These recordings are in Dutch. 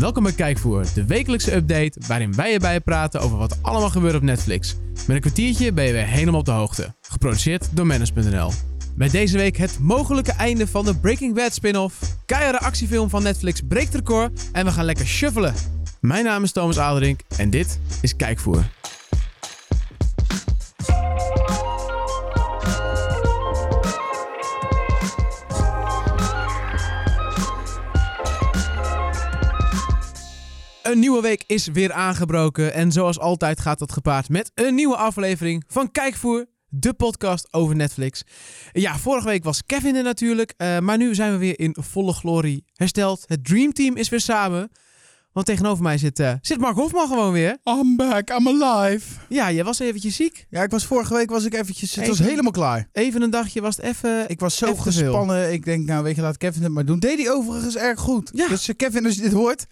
Welkom bij Kijkvoer, de wekelijkse update waarin wij erbij praten over wat allemaal gebeurt op Netflix. Met een kwartiertje ben je weer helemaal op de hoogte. Geproduceerd door Manus.nl. Met deze week het mogelijke einde van de Breaking Bad spin-off. Keiharde actiefilm van Netflix breekt record en we gaan lekker shuffelen. Mijn naam is Thomas Aderink en dit is Kijkvoer. Een nieuwe week is weer aangebroken en zoals altijd gaat dat gepaard met een nieuwe aflevering van Kijkvoer, de podcast over Netflix. Ja, vorige week was Kevin er natuurlijk, eh, maar nu zijn we weer in volle glorie hersteld. Het Dream Team is weer samen. Want tegenover mij zit, eh, zit Mark Hofman gewoon weer. I'm back, I'm alive. Ja, je was eventjes ziek. Ja, ik was vorige week was ik eventjes, het was helemaal klaar. Even een dagje was het even... Ik was zo gespannen. Ik denk, nou weet je, laat Kevin het maar doen. Deed hij overigens erg goed. Ja. Dus eh, Kevin, als je dit hoort,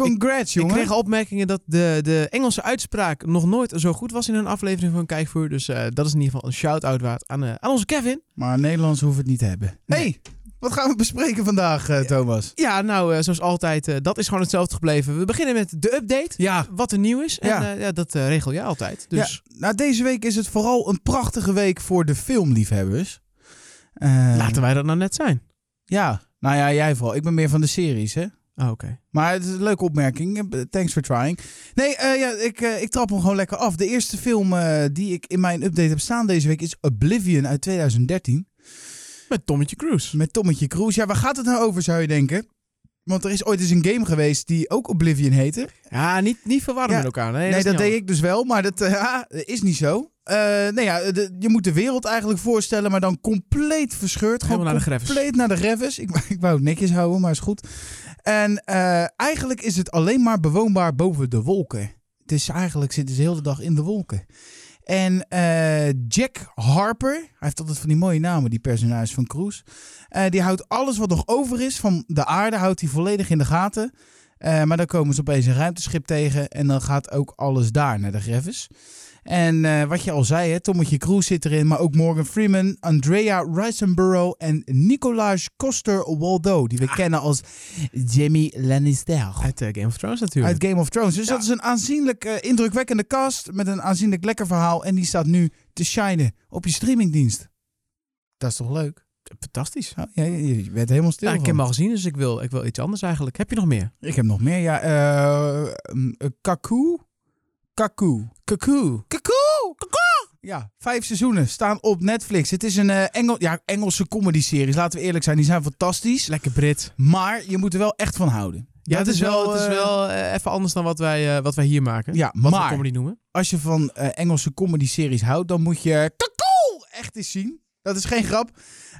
congrats Ik kreeg opmerkingen dat de, de Engelse uitspraak nog nooit zo goed was in een aflevering van Kijkvoer. Dus eh, dat is in ieder geval een shout-out waard aan, eh, aan onze Kevin. Maar Nederlands hoeven het niet te hebben. Nee. hey, wat gaan we bespreken vandaag, eh, Thomas? Ja, nou, zoals altijd, dat is gewoon hetzelfde gebleven. We beginnen met de update. Ja. Wat er nieuw is. En Ja. ja, dat regel jij altijd. Dus ja, nou deze week is het vooral een prachtige week voor de filmliefhebbers. Laten wij dat nou net zijn. Ja, nou ja, jij vooral. Ik ben meer van de series, hè? Oh, Oké. Maar het is een leuke opmerking. Thanks for trying. Nee, eh, ja, ik, eh, ik trap hem gewoon lekker af. De eerste film eh, die ik in mijn update heb staan deze week is Oblivion uit 2013. Met Tommetje Cruise. Met Tommetje Cruise. Ja, waar gaat het nou over, zou je denken? Want er is ooit eens een game geweest die ook Oblivion heette. Ja, niet, niet verwarren Ja. met elkaar. Nee, dat niet deed ik dus wel, maar dat ja, is niet zo. Nee, ja, de- je moet de wereld eigenlijk voorstellen, maar dan compleet verscheurd. Gewoon Helemaal naar de greffes. compleet naar de greffes. Ik, wou- ik wou het netjes houden, maar is goed. En eh, eigenlijk is het alleen maar bewoonbaar boven de wolken. Het is eigenlijk zitten ze de hele dag in de wolken. En eh, Jack Harper, hij heeft altijd van die mooie namen, die personages van Cruise. Eh, die houdt alles wat nog over is van de aarde, houdt hij volledig in de gaten. Maar dan komen ze opeens een ruimteschip tegen en dan gaat ook alles daar naar de greffes. En eh, wat je al zei, hè, Tommetje Cruise zit erin, maar ook Morgan Freeman, Andrea Riseborough en Nicolas Coster-Waldau, die we kennen als Jamie Lannister. Uit eh, Game of Thrones natuurlijk. Uit Game of Thrones. Dus Ja. dat is een aanzienlijk eh, indrukwekkende cast met een aanzienlijk lekker verhaal. En die staat nu te shinen op je streamingdienst. Dat is toch leuk? Fantastisch. Ja, ja, je, je bent helemaal stil ik heb hem al gezien, dus ik wil, ik wil iets anders eigenlijk. Heb je nog meer? Ik heb nog meer. Ja, eh eh, Kaku. Kaku. Cuckoo. Kaku. Ja, vijf seizoenen staan op Netflix. Het is een eh, Engel, ja, Engelse comedy-series. Laten we eerlijk zijn, die zijn fantastisch. Lekker Brit. Maar je moet er wel echt van houden. Ja, het is wel, het is eh, wel eh, even anders dan wat wij, eh, wat wij hier maken. Ja, Wat we maar comedy noemen. als je van eh, Engelse comedy-series houdt, dan moet je Kakoe echt eens zien. Dat is geen grap.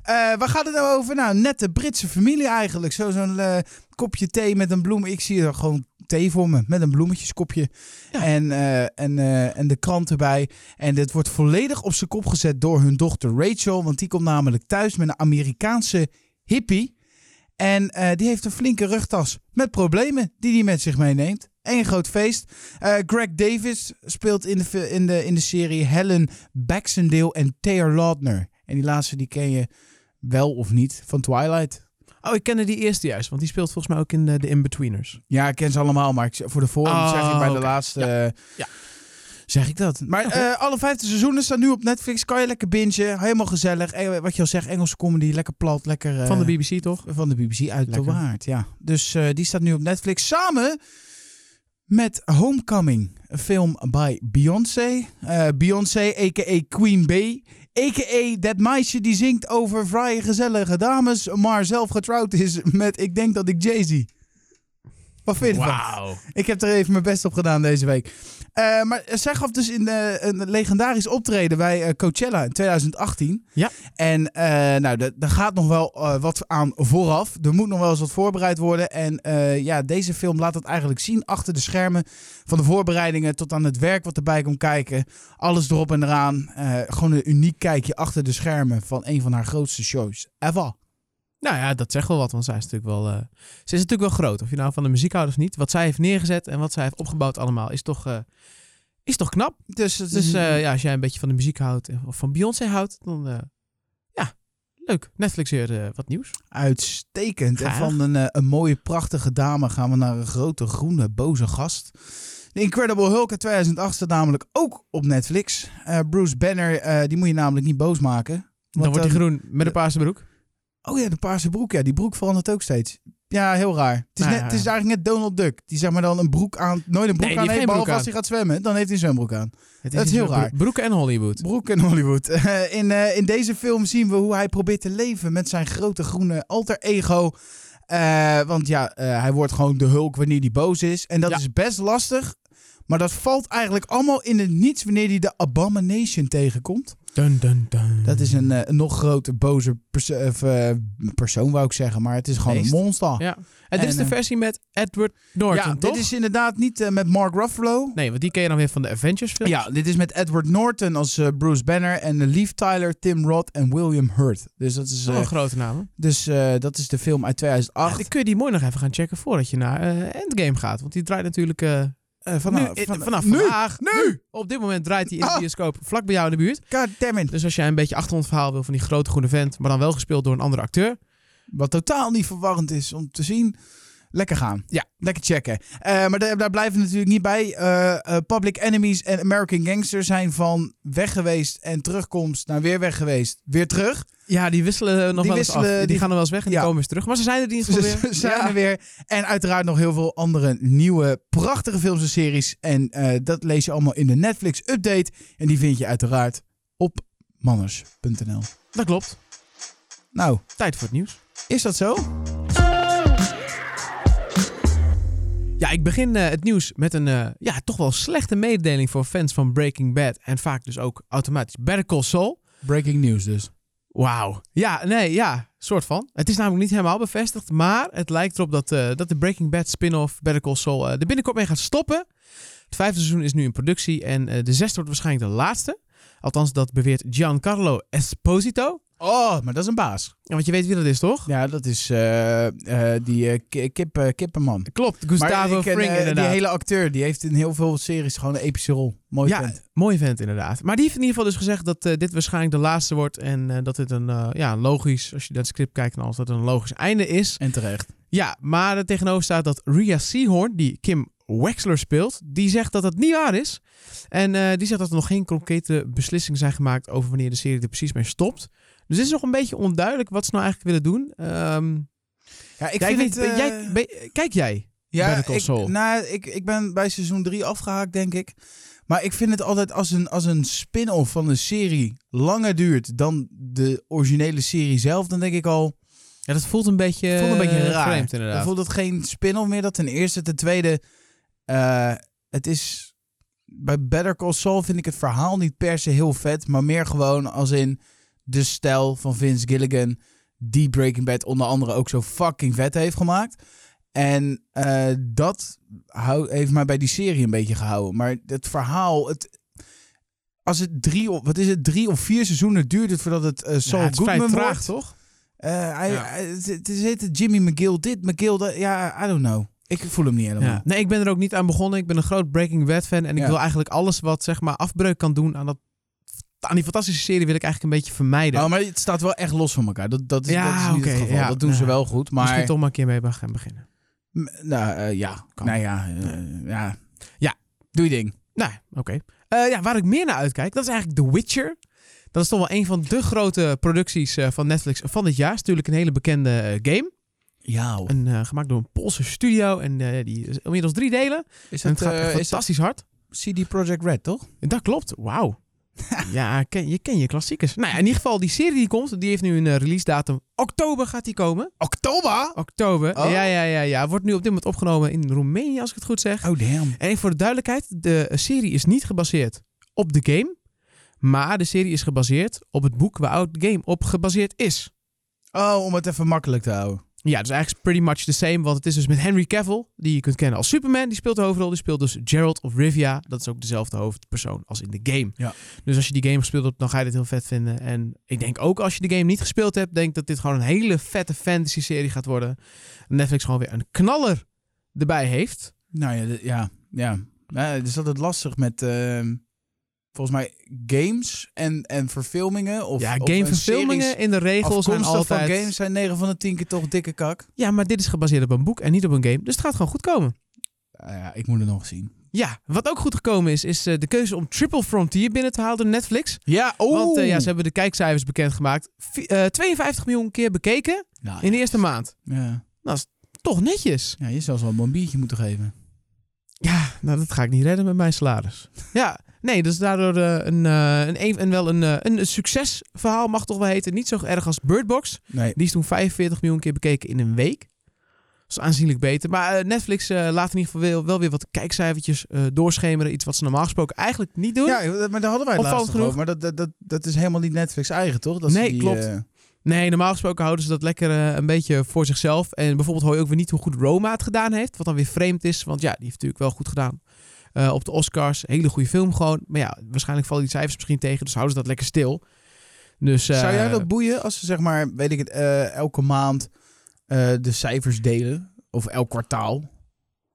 Eh, waar gaat het nou over? Nou, net de Britse familie eigenlijk. Zo, zo'n eh, kopje thee met een bloem. Ik zie er gewoon thee voor me met een bloemetjeskopje. Ja. En, eh, en, en de krant erbij. En dit wordt volledig op zijn kop gezet door hun dochter Rachel. Want die komt namelijk thuis met een Amerikaanse hippie. En die heeft een flinke rugtas met problemen die hij met zich meeneemt. Eén groot feest. Greg Davis speelt in de, in, de, in de serie Helen Baxendale en Taylor Lautner. En die laatste die ken je wel of niet van Twilight. Oh, ik kende die eerste juist, want die speelt volgens mij ook in de, de In-Betweeners. Ja, ik ken ze allemaal, maar ik, voor de vorm Oh, zeg ik bij de laatste... Ja. eh, Ja. Zeg ik dat. Maar eh, alle vijfde seizoenen staan nu op Netflix. Kan je lekker bingen. Helemaal gezellig. Eh, wat je al zegt, Engelse comedy. Lekker plat. Lekker... eh, Van de BBC toch? Van de BBC uit de Lekker. waard, ja. Dus eh, die staat nu op Netflix samen met Homecoming, een film bij Beyoncé. Eh, Beyoncé, a.k.a. Queen Bee. A.k.a. dat meisje die zingt over vrije gezellige dames, maar zelf getrouwd is met ik denk dat ik Jay-Z. Wat vind je ervan? Wauw. Ik heb er even mijn best op gedaan deze week. Eh, maar zij gaf dus in eh, een legendarisch optreden bij eh, Coachella in 2018. Ja. En eh, nou, daar gaat nog wel eh, wat aan vooraf. Er moet nog wel eens wat voorbereid worden. En eh, ja, deze film laat het eigenlijk zien achter de schermen. Van de voorbereidingen tot aan het werk wat erbij komt kijken. Alles erop en eraan. Eh, gewoon een uniek kijkje achter de schermen van een van haar grootste shows ever. Nou ja, dat zegt wel wat, want zij is natuurlijk wel, eh, ze is natuurlijk wel groot. Of je nou van de muziek houdt of niet. Wat zij heeft neergezet en wat zij heeft opgebouwd allemaal is toch, eh, is toch knap. Dus, het Dus eh, ja, als jij een beetje van de muziek houdt eh, of van Beyoncé houdt, dan eh, ja, leuk. Netflix weer eh, wat nieuws. Uitstekend. En van een, eh, een mooie, prachtige dame gaan we naar een grote, groene, boze gast. The Incredible Hulk uit 2008 staat namelijk ook op Netflix. Eh, Bruce Banner, eh, die moet je namelijk niet boos maken. Dan Want wordt hij groen met een paarse broek. Oh ja, de paarse broek. Ja, die broek verandert ook steeds. Ja, heel raar. Het is, Nou net, ja. het is eigenlijk net Donald Duck. Die zeg maar dan een broek aan, nooit een broek Nee, aan heeft behalve broek als hij gaat zwemmen. Dan heeft hij een zwembroek aan. Het Dat is heel raar. bro- Broeken en Hollywood. Broek in Hollywood. Eh, in, eh, in deze film zien we hoe hij probeert te leven met zijn grote groene alter ego. Eh, want ja, hij wordt gewoon de hulk wanneer hij boos is. En dat Ja. is best lastig. Maar dat valt eigenlijk allemaal in het niets wanneer hij de Abomination tegenkomt. Dun, dun, dun. Dat is een, eh, nog groter, boze perso- of, eh, persoon, wou ik zeggen. Maar het is gewoon een monster. Ja. En dit En, is de eh, versie met Edward Norton, ja, toch? dit is inderdaad niet met Mark Ruffalo. Nee, want die ken je dan weer van de Avengers films. Ja, dit is met Edward Norton als Bruce Banner en Liv Tyler, Tim Roth en William Hurt. Dus dat is, een grote namen. dus, eh, dat is de film uit 2008. Dan kun je die mooi nog even gaan checken voordat je naar Endgame gaat. Want die draait natuurlijk eh, Eh, vanaf, nu, van- vanaf nu, vandaag. nu. Op dit moment draait hij in de Ah. bioscoop vlak bij jou in de buurt. Dus als jij een beetje achtergrondverhaal wil van die grote groene vent, maar dan wel gespeeld door een andere acteur. Wat totaal niet verwarrend is om te zien. Lekker gaan. Ja. Lekker checken. Eh, maar daar, daar blijven we natuurlijk niet bij. Eh, eh, Public Enemies en American Gangster zijn van weg geweest en terugkomst naar weer weg geweest. Weer terug. Ja, die wisselen nog Die wel eens wisselen- af. Die, die- gaan er wel eens weg en die komen weer terug. Maar ze zijn er niet Ze weer. zijn er weer. En uiteraard nog heel veel andere nieuwe, prachtige films en series. En eh, dat lees je allemaal in de Netflix update. En die vind je uiteraard op manners.nl. Dat klopt. Nou, Tijd voor het nieuws. is dat zo? Ja, ik begin eh, het nieuws met een eh, ja, toch wel slechte mededeling voor fans van Breaking Bad. En vaak dus ook automatisch Better Call Saul. Breaking news dus. Wauw. Ja, nee, ja, soort van. Het is namelijk niet helemaal bevestigd, maar het lijkt erop dat, eh, dat de Breaking Bad spin-off Better Call Saul eh, er binnenkort mee gaat stoppen. Het vijfde seizoen is nu in productie en eh, de zesde wordt waarschijnlijk de laatste. Althans, dat beweert Giancarlo Esposito. Oh, maar dat is een baas. Ja, want je weet wie dat is, toch? Ja, dat is eh, eh, die eh, ki- kip, kippenman. Klopt, Gustavo maar Fring inderdaad. die hele acteur, die heeft in heel veel series gewoon een epische rol. Mooi ja, vent. mooi vent inderdaad. Maar die heeft in ieder geval dus gezegd dat dit waarschijnlijk de laatste wordt. En dat dit een, ja, logisch, als je naar het script kijkt, dan als dat een logisch einde is. En terecht. Ja, maar er tegenover staat dat Rhea Seahorn, die Kim Wexler speelt, die zegt dat dat niet waar is. En die zegt dat er nog geen concrete beslissingen zijn gemaakt over wanneer de serie er precies mee stopt. Dus het is nog een beetje onduidelijk wat ze nou eigenlijk willen doen. Ehm, Ja, ik ja, vind weet- het... eh, jij, ben- kijk jij? ja, ik, nou, ik, ik ben bij seizoen 3 afgehaakt, denk ik. Maar ik vind het altijd als een, als een spin-off van een serie langer duurt dan de originele serie zelf, dan denk ik al... Ja, dat voelt een beetje, voelt een beetje eh, raar. vreemd Dan inderdaad. voelt het geen spin-off meer. Dat ten eerste. Ten tweede, eh, het is... Bij Better Call Saul vind ik het verhaal niet per se heel vet. Maar meer gewoon als in de stijl van Vince Gilligan. Die Breaking Bad onder andere ook zo fucking vet heeft gemaakt. En eh, dat hou, heeft mij bij die serie een beetje gehouden. Maar het verhaal... Het, als het drie, of- wat is het, drie of vier seizoenen duurt het voordat het eh Saul ja, het Goodman traag, wordt. toch? Eh, hij, Ja. het, is het Jimmy McGill dit, McGill dat. Ja, I don't know. Ik voel hem niet helemaal. Ja. Nee, ik ben er ook niet aan begonnen. Ik ben een groot Breaking Bad fan. En ik Ja. wil eigenlijk alles wat zeg maar afbreuk kan doen aan, dat, aan die fantastische serie wil ik eigenlijk een beetje vermijden. Oh, maar het staat wel echt los van elkaar. Dat, dat, is, Ja, dat is niet het geval. ja. dat doen ze Ja. wel goed. Maar Misschien toch maar een keer mee gaan beginnen. M- nou, eh, ja. Kan. Nou ja, eh, ja. Ja. Doe je ding. Nou, oké. Eh, ja, waar ik meer naar uitkijk, dat is eigenlijk The Witcher. Dat is toch wel een van de grote producties van Netflix van dit jaar. Het is natuurlijk een hele bekende game. Ja. Eh, gemaakt door een Poolse studio. En die is inmiddels drie delen. Is En het gaat fantastisch hard. CD Projekt Red, toch? Dat klopt. Wauw. ja, ken, je ken je klassiekers. Nou ja, in ieder geval die serie die komt, die heeft nu een eh, release datum. Oktober gaat die komen. Oktober? Oktober. Oh. Ja, ja, ja, ja. Wordt nu op dit moment opgenomen in Roemenië, als ik het goed zeg. Oh, damn. En voor de duidelijkheid, de serie is niet gebaseerd op de game. Maar de serie is gebaseerd op het boek waar de game op gebaseerd is. Oh, om het even makkelijk te houden. Ja, dus eigenlijk pretty much the same. Want het is dus met Henry Cavill, die je kunt kennen als Superman. Die speelt de hoofdrol. Die speelt dus Geralt of Rivia. Dat is ook dezelfde hoofdpersoon als in de game. Ja. Dus als je die game gespeeld hebt, dan ga je dit heel vet vinden. En ik denk ook als je de game niet gespeeld hebt, denk dat dit gewoon een hele vette fantasy serie gaat worden. Netflix gewoon weer een knaller erbij heeft. Nou ja, ja. ja. ja het is altijd lastig met... ehm, volgens mij games en, en verfilmingen. Of, ja, gameverfilmingen in de regels zijn altijd... van games zijn 9 van de 10 keer toch dikke kak. Ja, maar dit is gebaseerd op een boek en niet op een game. Dus het gaat gewoon goed komen. Ah ja, ik moet het nog zien. Ja, wat ook goed gekomen is, is eh, de keuze om Triple Frontier binnen te halen door Netflix. Ja, oh. Want eh, ja, ze hebben de kijkcijfers bekendgemaakt. Eh, 52 miljoen keer bekeken Nou, in de eerste maand. ja. Toch netjes. ja, je zou ze wel een biertje moeten geven. Ja, nou dat ga ik niet redden met mijn salaris. Ja, nee, dus daardoor eh, een, eh, een, een, en wel een, eh, een succesverhaal mag toch wel heten. Niet zo erg als Bird Box. Nee. Die is toen 45 miljoen keer bekeken in een week. Dat is aanzienlijk beter. Maar Netflix laat in ieder geval wel, weer wat kijkcijfertjes doorschemeren. Iets wat ze normaal gesproken eigenlijk niet doen. Ja, maar daar hadden wij het laatst genoeg. over. Maar dat, dat, dat, dat is helemaal niet Netflix eigen, toch? Dat Nee, die, klopt. Nee, normaal gesproken houden ze dat lekker een beetje voor zichzelf. En bijvoorbeeld hoor je ook weer niet hoe goed Roma het gedaan heeft. Wat dan weer vreemd is. Want ja, die heeft natuurlijk wel goed gedaan. Eh, op de Oscars. Hele goede film gewoon. Maar ja, waarschijnlijk vallen die cijfers misschien tegen. Dus houden ze dat lekker stil. Dus, eh, Zou jij dat boeien als ze zeg maar, weet ik het, eh, elke maand de cijfers delen? Of elk kwartaal?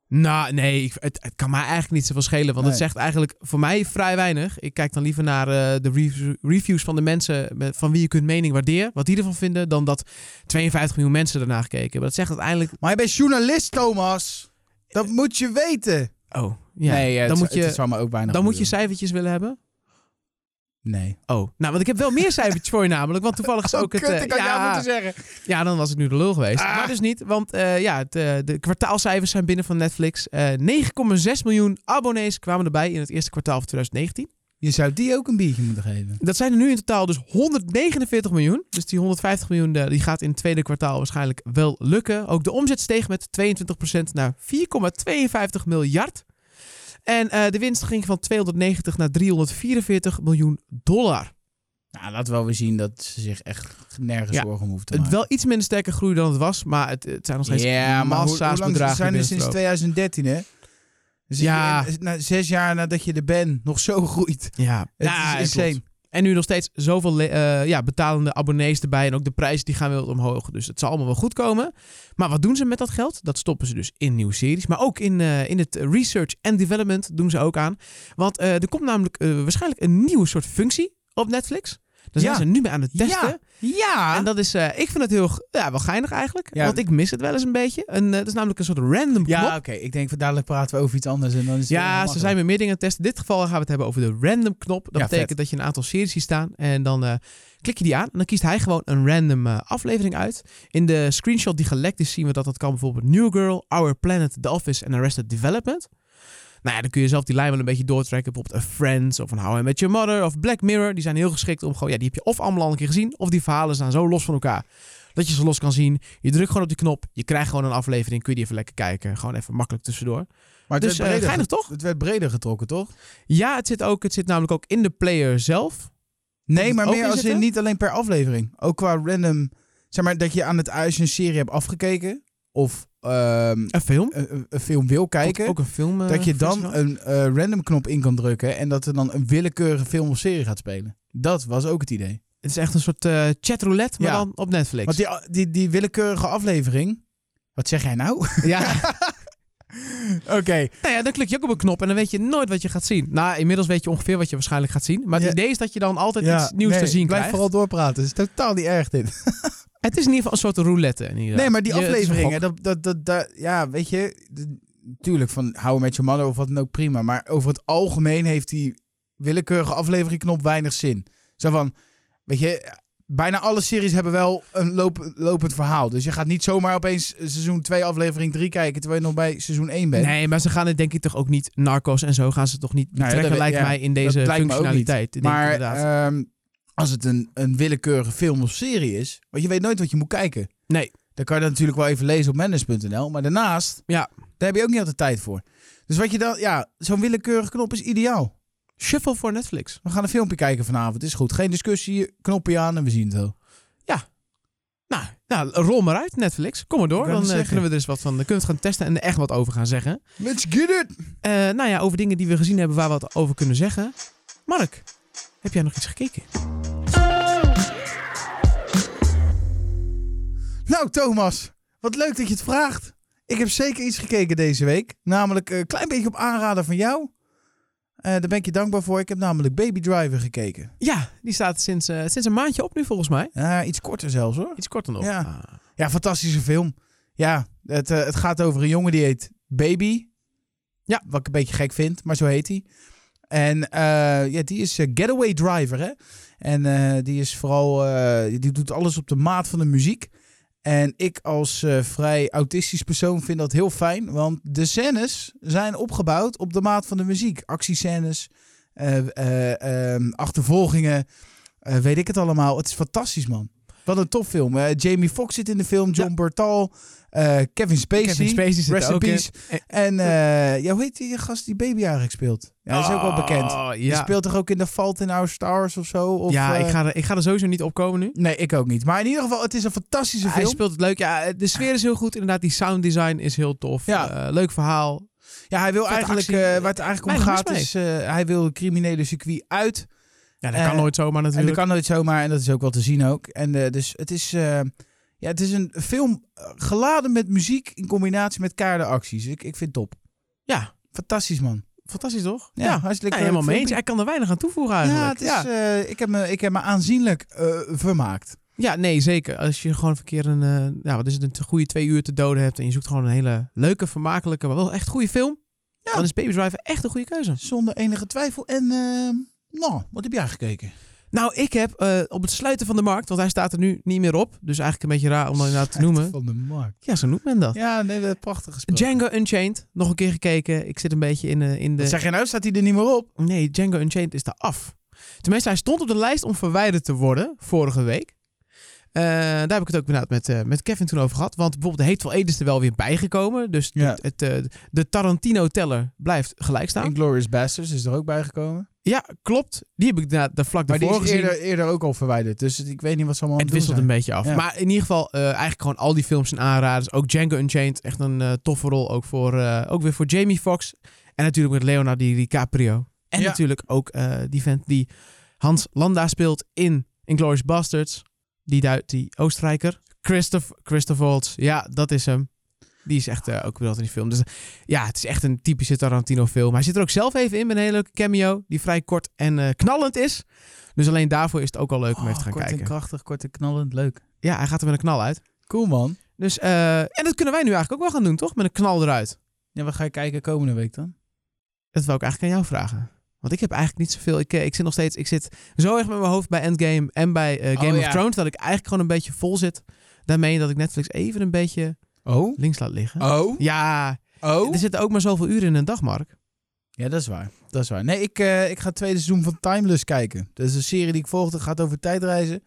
Nou, nee, ik, het, het kan mij eigenlijk niet zoveel schelen. Want het zegt eigenlijk voor mij vrij weinig. Ik kijk dan liever naar de rev- reviews van de mensen met- van wie je kunt mening waarderen. Wat die ervan vinden. Dan dat 52 miljoen mensen ernaar gekeken hebben. Dat zegt uiteindelijk... Maar je bent journalist, Thomas. Dat moet je weten. Oh, ja. nee, dan moet je, zou me ook weinig dan moet je cijfertjes willen hebben. Nee. Oh, nou, want ik heb wel meer cijfertjes voor je namelijk. Want toevallig is ook het... eh, ja, zeggen. ja, dan was ik nu de lul geweest. Ah. Maar dus niet, want eh, ja, het, eh, de kwartaalcijfers zijn binnen van Netflix. Eh 9,6 miljoen abonnees kwamen erbij in het eerste kwartaal van 2019. Je zou die ook een biertje moeten geven. Dat zijn er nu in totaal dus 149 miljoen. Dus die 150 miljoen eh, die gaat in het tweede kwartaal waarschijnlijk wel lukken. Ook de omzet steeg met 22% naar 4,52 miljard. En eh, de winst ging van 290 naar 344 miljoen dollar. Nou, laat wel weer zien dat ze zich echt nergens Ja. zorgen om hoeven te Het maken. wel iets minder sterke groei dan het was, maar het, het zijn nog steeds ja, maar hoe, massa's hoe lang bedragen. zijn er sinds binnenstromen. 2013, hè? Dus Ja. je- na, zes jaar nadat je er bent, nog zo groeit. Ja, Het ja, is klopt. insane. En nu nog steeds zoveel eh, ja, betalende abonnees erbij. En ook de prijzen die gaan wel omhoog. Dus het zal allemaal wel goed komen. Maar wat doen ze met dat geld? Dat stoppen ze dus in nieuwe series. Maar ook in, eh, in het research en development doen ze ook aan. Want eh, er komt namelijk waarschijnlijk een nieuwe soort functie op Netflix. Zijn Ja. ze nu mee aan het testen. Ja. En dat is, eh, ik vind het heel ja, wel geinig eigenlijk. Ja. Want ik mis het wel eens een beetje. Een, eh, dat is namelijk een soort random knop. Ja, oké. Ik denk, van dadelijk praten we over iets anders. En dan is Ja, ze zijn met meer dingen aan het testen. In dit geval gaan we het hebben over de random knop. Dat Ja, betekent vet. dat je een aantal series ziet staan. En dan eh, klik je die aan. En dan kiest hij gewoon een random aflevering uit. In de screenshot die gelekt is zien we dat dat kan bijvoorbeeld New Girl, Our Planet, The Office en Arrested Development. Nou ja, dan kun je zelf die lijn wel een beetje doortrekken. Bijvoorbeeld een Friends of een How I Met Your Mother of Black Mirror. Die zijn heel geschikt om gewoon... Ja, die heb je of allemaal al een keer gezien. Of die verhalen staan zo los van elkaar. Dat je ze los kan zien. Je drukt gewoon op die knop. Je krijgt gewoon een aflevering. Kun je die even lekker kijken. Gewoon even makkelijk tussendoor. Maar het, Dus, werd eh, breder, geinig, toch? het werd breder getrokken, toch? Ja, het zit, ook, het zit namelijk ook in de player zelf. Nee, maar meer als in niet alleen per aflevering. Ook qua random... Zeg maar, dat je aan het als je een serie hebt afgekeken... Of ehm, Een film. een, film wil kijken... Ook, ook een film. eh, dat je dan festival. een eh, random knop in kan drukken... en dat er dan een willekeurige film of serie gaat spelen. Dat was ook het idee. Het is echt een soort eh chatroulette, maar Ja. dan op Netflix. Want die, die, die willekeurige aflevering... Wat zeg jij nou? Ja. Oké. nou ja, dan klik je ook op een knop en dan weet je nooit wat je gaat zien. Nou, inmiddels weet je ongeveer wat je waarschijnlijk gaat zien. Maar het Ja. idee is dat je dan altijd iets nieuws te zien blijf krijgt. vooral doorpraten. Het is totaal niet erg dit. Het is in ieder geval een soort roulette. Nee, maar die Je- afleveringen, dat, dat, dat, dat, ja, weet je, natuurlijk van I Met Your Mother of wat dan ook prima, maar over het algemeen heeft die willekeurige afleveringknop weinig zin. Zo van, weet je, bijna alle series hebben wel een loop, lopend verhaal. Dus je gaat niet zomaar opeens seizoen 2 aflevering 3 kijken terwijl je nog bij seizoen 1 bent. Nee, maar ze gaan het denk ik toch ook niet... Narcos en zo gaan ze toch niet Nou ja, betrekken, dat- lijkt ja, mij, in deze functionaliteit. Maar ehm, als het een, een willekeurige film of serie is, want je weet nooit wat je moet kijken. nee. Dan kan je dat natuurlijk wel even lezen op manage.nl. Maar daarnaast, Ja. daar heb je ook niet altijd tijd voor. Dus wat je dan, ja, zo'n willekeurige knop is ideaal. Shuffle voor Netflix. We gaan een filmpje kijken vanavond, is goed. Geen discussie, knopje aan en we zien het wel. Nou, nou, rol maar uit, Netflix. Kom maar door. Dan eh, zeggen. kunnen we er eens wat van kunnen we het gaan testen en er echt wat over gaan zeggen. Let's get it! Eh, nou ja, over dingen die we gezien hebben waar we wat over kunnen zeggen. Mark, heb jij nog iets gekeken? Nou, Thomas, wat leuk dat je het vraagt. Ik heb zeker iets gekeken deze week. Namelijk een klein beetje op aanraden van jou. Eh, daar ben ik je dankbaar voor. Ik heb namelijk Baby Driver gekeken. Ja, die staat sinds, eh, sinds een maandje op nu volgens mij. Ja, iets korter zelfs hoor. Iets korter nog. Ja. Ah. Ja, fantastische film. Ja, het, eh, het gaat over een jongen die heet Baby. Ja. Wat ik een beetje gek vind, maar zo heet hij. En eh, ja, die is eh, getaway driver, hè. En eh, die is vooral, die doet alles op de maat van de muziek. En ik als vrij autistisch persoon vind dat heel fijn, want de scènes zijn opgebouwd op de maat van de muziek. Actiescènes, achtervolgingen, weet ik het allemaal. Het is fantastisch, man. Wat een topfilm. Eh, Jamie Foxx zit in de film, John Bertal, eh, Kevin Spacey. Kevin Spacey zit Rest in ook in. peace. En eh, ja, hoe heet die gast die baby eigenlijk speelt? Ja, dat is ook wel bekend. Oh, Die ja. speelt toch ook in The Fault in Our Stars of zo? Of, ja, eh, ik, ga er, ik ga er sowieso niet op komen nu. Nee, ik ook niet. Maar in ieder geval, het is een fantastische Hij film. speelt het leuk. Ja, de sfeer is heel goed. Inderdaad, die sound design is heel tof. Ja. Eh, leuk verhaal. Ja, hij wil eigenlijk, eh, waar het eigenlijk om gaat, is eh, hij wil het criminele circuit uit. Ja, dat Eh, kan nooit zomaar En dat natuurlijk. kan nooit zomaar, en dat is ook wel te zien ook. En eh, dus het is, eh, ja, het is een film eh, geladen met muziek in combinatie met keiharde acties. Ik, ik vind het top. Ja, Fantastisch, man. fantastisch toch? Ja, hartstikke Ja, helemaal leuk mee eens. Hij kan er weinig aan toevoegen Ja, eigenlijk. het is, eh, ik, heb me, ik heb me aanzienlijk eh, vermaakt. Ja, nee, zeker. Als je gewoon een keer een, eh, ja, wat is het, een goede twee uur te doden hebt en je zoekt gewoon een hele leuke, vermakelijke, maar wel echt goede film, Ja. dan is Baby Driver echt een goede keuze. Zonder enige twijfel. En, eh, nou, wat heb jij gekeken? Nou, ik heb eh, op het sluiten van de markt, want hij staat er nu niet meer op, dus eigenlijk een beetje raar om dat inderdaad te noemen. Van de markt. Ja, zo noemt men dat. Ja, nee, dat prachtig gespeeld. Django Unchained, nog een keer gekeken. Ik zit een beetje in, de in de... Wat zeg je nou? Staat hij er niet meer op? Nee, Django Unchained is daar af. Tenminste, hij stond op de lijst om verwijderd te worden vorige week. Eh, daar heb ik het ook inderdaad met, eh, met Kevin toen over gehad. Want bijvoorbeeld de Hateful Eight is er wel weer bijgekomen. Dus Ja. het, het, de Tarantino-teller blijft gelijk staan. Inglourious Basterds is er ook bijgekomen. Ja, klopt. Die heb ik de vlak Maar die daarvoor is gezien. eerder, eerder ook al verwijderd. Dus ik weet niet wat ze allemaal aan Het wisselt een beetje af. Ja. Maar in ieder geval, eh, eigenlijk gewoon al die films zijn aanraders. Ook Django Unchained, echt een eh, toffe rol. Ook, voor, eh, ook weer voor Jamie Foxx. En natuurlijk met Leonardo DiCaprio. En Ja. natuurlijk ook die vent die Hans Landa speelt in Inglourious Basterds. Die, die Oostenrijker. Christoph, Christoph Waltz. Ja, dat is hem. Die is echt eh, ook weer altijd in die film. Dus ja, het is echt een typische Tarantino film. Hij zit er ook zelf even in met een hele leuke cameo. Die vrij kort en eh, knallend is. Dus alleen daarvoor is het ook al leuk om even te Oh, gaan kort kijken. en krachtig, kort en knallend. Leuk. Ja, hij gaat er met een knal uit. Cool, man. Dus, eh, en dat kunnen wij nu eigenlijk ook wel gaan doen, toch? Met een knal eruit. Ja, wat ga je kijken komende week dan? Dat wil ik eigenlijk aan jou vragen. Want ik heb eigenlijk niet zoveel. Ik, ik zit nog steeds. Ik zit zo erg met mijn hoofd bij Endgame en bij Game Oh, of ja. Thrones. Dat ik eigenlijk gewoon een beetje vol zit. Daarmee dat ik Netflix even een beetje Oh? links laat liggen. Oh? Ja, Oh? er zitten ook maar zoveel uren in een dag, Mark. Ja, dat is waar. Dat is waar. Nee, ik, eh, ik ga het tweede seizoen van Timeless kijken. Dat is een serie die ik volg. Dat gaat over tijdreizen.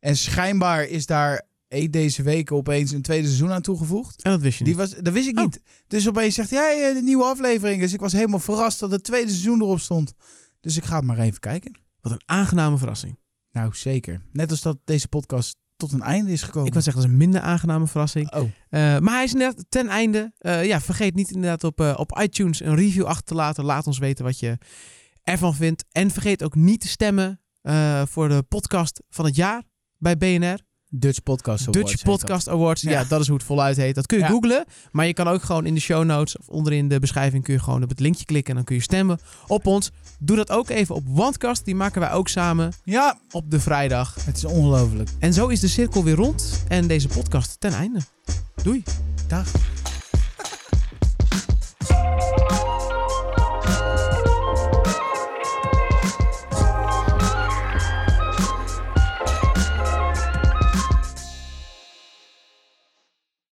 En schijnbaar is daar eh, deze week opeens een tweede seizoen aan toegevoegd. En dat wist je Die niet. was, dat wist ik Oh. niet. Dus opeens zegt hij, ja, de nieuwe aflevering. Dus ik was helemaal verrast dat het tweede seizoen erop stond. Dus ik ga het maar even kijken. Wat een aangename verrassing. Nou, zeker. Net als dat deze podcast tot een einde is gekomen. Ik wil zeggen, dat is een minder aangename verrassing. Oh, Eh, maar hij is inderdaad ten einde. eh, ja, vergeet niet inderdaad op, eh, op iTunes een review achter te laten. Laat ons weten wat je ervan vindt. En vergeet ook niet te stemmen voor de podcast van het jaar bij BNR. Dutch Podcast Awards Dutch Podcast Awards. Ja. Ja. dat is hoe het voluit heet. Dat kun je Ja. googlen. Maar je kan ook gewoon in de show notes of onderin de beschrijving kun je gewoon op het linkje klikken. En dan kun je stemmen op ons. Doe dat ook even op Wandcast. Die maken wij ook samen. Ja, op de vrijdag. het is ongelooflijk. En zo is de cirkel weer rond. En deze podcast ten einde. Doei. Dag.